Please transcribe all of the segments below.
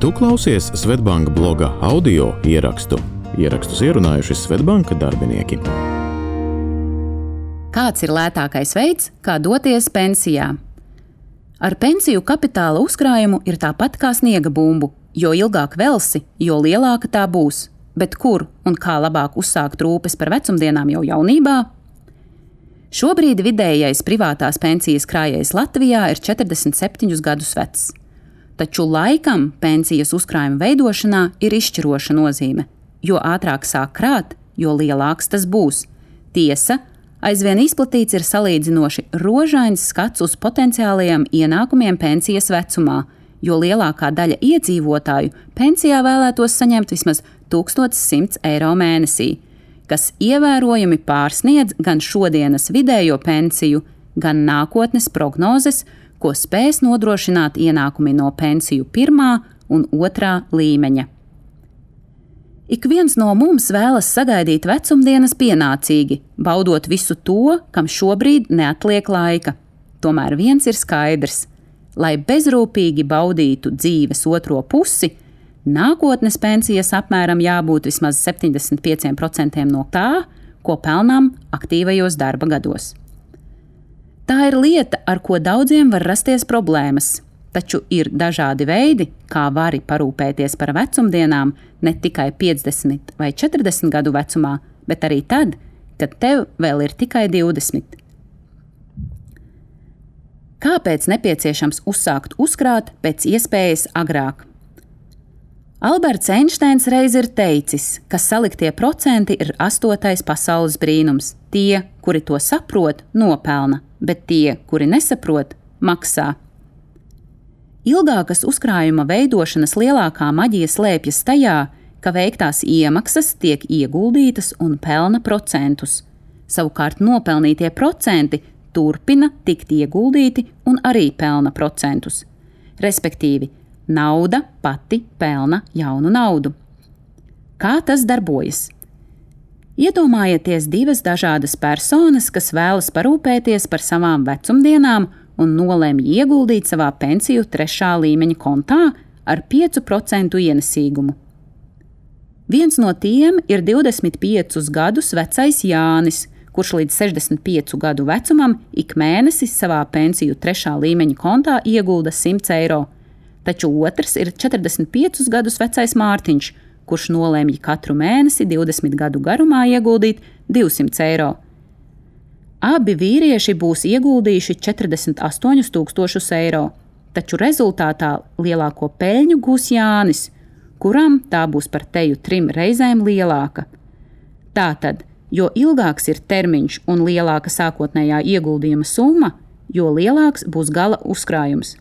Tu klausies Svetbanka bloga audio ierakstu. Ierakstus ierunājuši Svetbanka darbinieki. Kāds ir lētākais veids, kā doties pensijā? Ar pensiju kapitāla uzkrājumu ir tāpat kā sniega bumbu. Jo ilgāk velsi, jo lielāka tā būs. Bet kur un kā labāk uzsākt rūpes par vecumdienām jau jaunībā? Šobrīd vidējais privātās pensijas krājējs Latvijā ir 47 gadus vecs. Taču laikam pensijas uzkrājuma veidošanā ir izšķiroša nozīme. Jo ātrāk sāk krāt, jo lielāks tas būs. Tiesa, aizvien izplatīts ir salīdzinoši rožains skats uz potenciālajiem ienākumiem pensijas vecumā, jo lielākā daļa iedzīvotāju pensijā vēlētos saņemt vismaz 1100 eiro mēnesī, kas ievērojami pārsniedz gan šodienas vidējo pensiju, gan nākotnes prognozes, ko spēs nodrošināt ienākumi no pensiju pirmā un otrā līmeņa. Ik viens no mums vēlas sagaidīt vecumdienas pienācīgi, baudot visu to, kam šobrīd neatliek laika. Tomēr viens ir skaidrs: lai bezrūpīgi baudītu dzīves otro pusi, nākotnes pensijas apmēram jābūt vismaz 75% no tā, ko pelnām aktīvajos darba gados. Tā ir lieta, ar ko daudziem var rasties problēmas, taču ir dažādi veidi, kā vari parūpēties par vecumdienām ne tikai 50 vai 40 gadu vecumā, bet arī tad, kad tev vēl ir tikai 20. Kāpēc nepieciešams uzsākt uzkrāt pēc iespējas agrāk? Alberts Einsteins reiz ir teicis, ka saliktie procenti ir astotais pasaules brīnums. Tie, kuri to saprot, nopelna, bet tie, kuri nesaprot, maksā. Ilgākas uzkrājuma veidošanas lielākā maģija slēpjas tajā, ka veiktās iemaksas tiek ieguldītas un pelna procentus. Savukārt nopelnītie procenti turpina tikt ieguldīti un arī pelna procentus. Respektīvi, nauda pati pelna jaunu naudu. Kā tas darbojas? Iedomājieties divas dažādas personas, kas vēlas parūpēties par savām vecumdienām un nolēma ieguldīt savā pensiju trešā līmeņa kontā ar 5% ienesīgumu. Viens no tiem ir 25 gadus vecais Jānis, kurš līdz 65 gadu vecumam ik mēnesi savā pensiju trešā līmeņa kontā iegulda 100 eiro, taču otrs ir 45 gadus vecais Mārtiņš, kurš nolēma katru mēnesi 20 gadu garumā ieguldīt 200 eiro. Abi vīrieši būs ieguldījuši 48,000 eiro, taču rezultātā lielāko peļņu gūs Jānis, kuram tā būs par teju trim reizēm lielāka. Tātad, jo ilgāks ir termiņš un lielāka sākotnējā ieguldījuma summa, jo lielāks būs gala uzkrājums.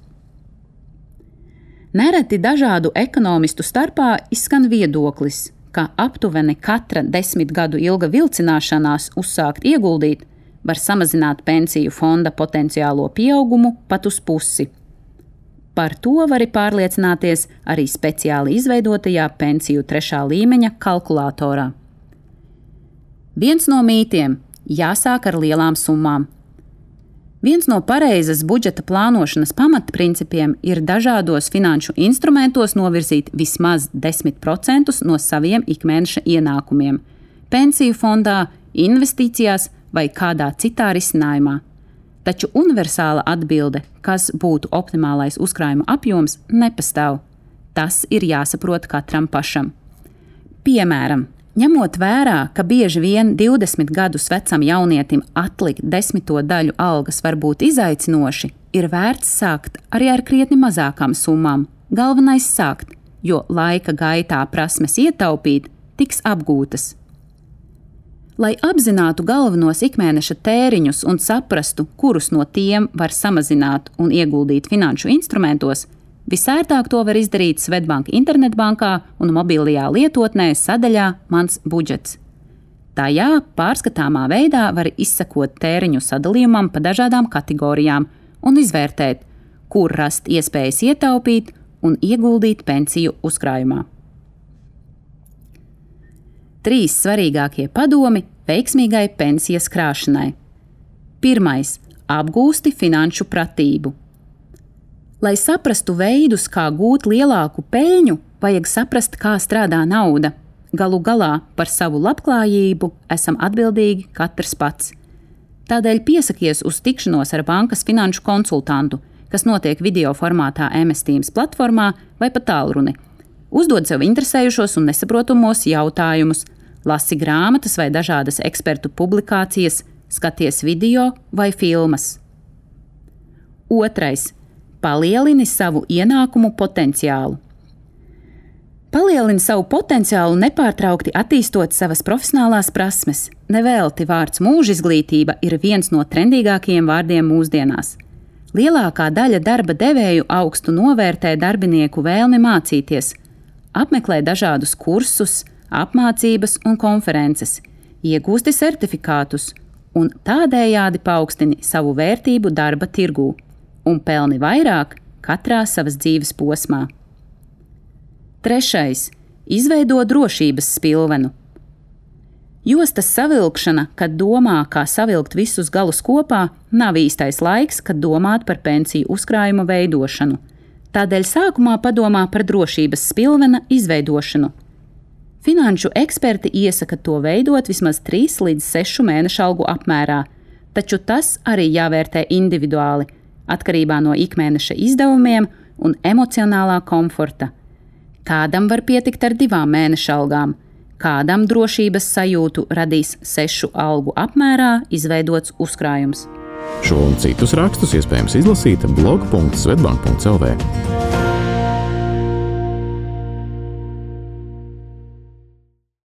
Nereti dažādu ekonomistu starpā izskan viedoklis, ka aptuveni katra desmit gadu ilga vilcināšanās uzsākt ieguldīt var samazināt pensiju fonda potenciālo pieaugumu pat uz pusi. Par to var pārliecināties arī speciāli izveidotajā pensiju trešā līmeņa kalkulatorā. Viens no mītiem - jāsāk ar lielām summām. Viens no pareizas budžeta plānošanas pamatprincipiem ir dažādos finanšu instrumentos novirzīt vismaz 10% no saviem ikmēneša ienākumiem - pensiju fondā, investīcijās, vai kādā citā risinājumā. Taču universāla atbilde, kas būtu optimālais uzkrājuma apjoms, nepastāv. Tas ir jāsaprot katram pašam. Piemēram, ņemot vērā, ka bieži vien 20 gadus vecam jaunietim atlikt desmito daļu algas var būt izaicinoši, ir vērts sākt arī ar krietni mazākām summām. Galvenais sākt, jo laika gaitā prasmes ietaupīt tiks apgūtas. Lai apzinātu galvenos ikmēneša tēriņus un saprastu, kurus no tiem var samazināt un ieguldīt finanšu instrumentos, visērtāk to var izdarīt Svetbanka internetbankā un mobilajā lietotnē sadaļā Mans budžets. Tajā pārskatāmā veidā var izsekot tēriņu sadalījumam pa dažādām kategorijām un izvērtēt, kur rast iespējas ietaupīt un ieguldīt pensiju uzkrājumā. Trīs svarīgākie padomi veiksmīgai pensijas krāšanai. Pirmais - apgūsti finanšu pratību. Lai saprastu veidus, kā gūt lielāku peļņu, vajag saprast, kā strādā nauda. Galu galā par savu labklājību esam atbildīgi katrs pats. Tādēļ piesakies uz tikšanos ar bankas finanšu konsultantu, kas notiek video formātā MSTīms platformā vai pa tālruni. Uzdod sev interesējušos un nesaprotamos jautājumus, lasi grāmatas vai dažādas ekspertu publikācijas, skaties video vai filmas. Otrais Palielini savu ienākumu potenciālu. Palielini savu potenciālu nepārtraukti attīstot savas profesionālās prasmes. Nevelti vārds mūža izglītība ir viens no trendīgākajiem vārdiem mūsdienās. Lielākā daļa darba devēju augstu novērtē darbinieku vēlmi mācīties, apmeklē dažādus kursus, apmācības un konferences, iegūsti certifikātus un tādējādi paaugstini savu vērtību darba tirgū un pelni vairāk katrā savas dzīves posmā. Trešais - izveido drošības spilvenu. Jostas savilkšana, kad domā, kā savilkt visus galus kopā, nav īstais laiks, kad domāt par pensiju uzkrājuma veidošanu. Tādēļ sākumā padomā par drošības spilvena izveidošanu. Finanšu eksperti iesaka to veidot vismaz 3 līdz 6 mēnešu algu apmērā, taču tas arī jāvērtē individuāli – atkarībā no ikmēneša izdevumiem un emocionālā komforta. Kādam var pietikt ar divām mēneša algām, kādam drošības sajūtu radīs sešu algu apmērā izveidots uzkrājums. Šo un citus rakstus iespējams izlasīt blog.svetbank.cl.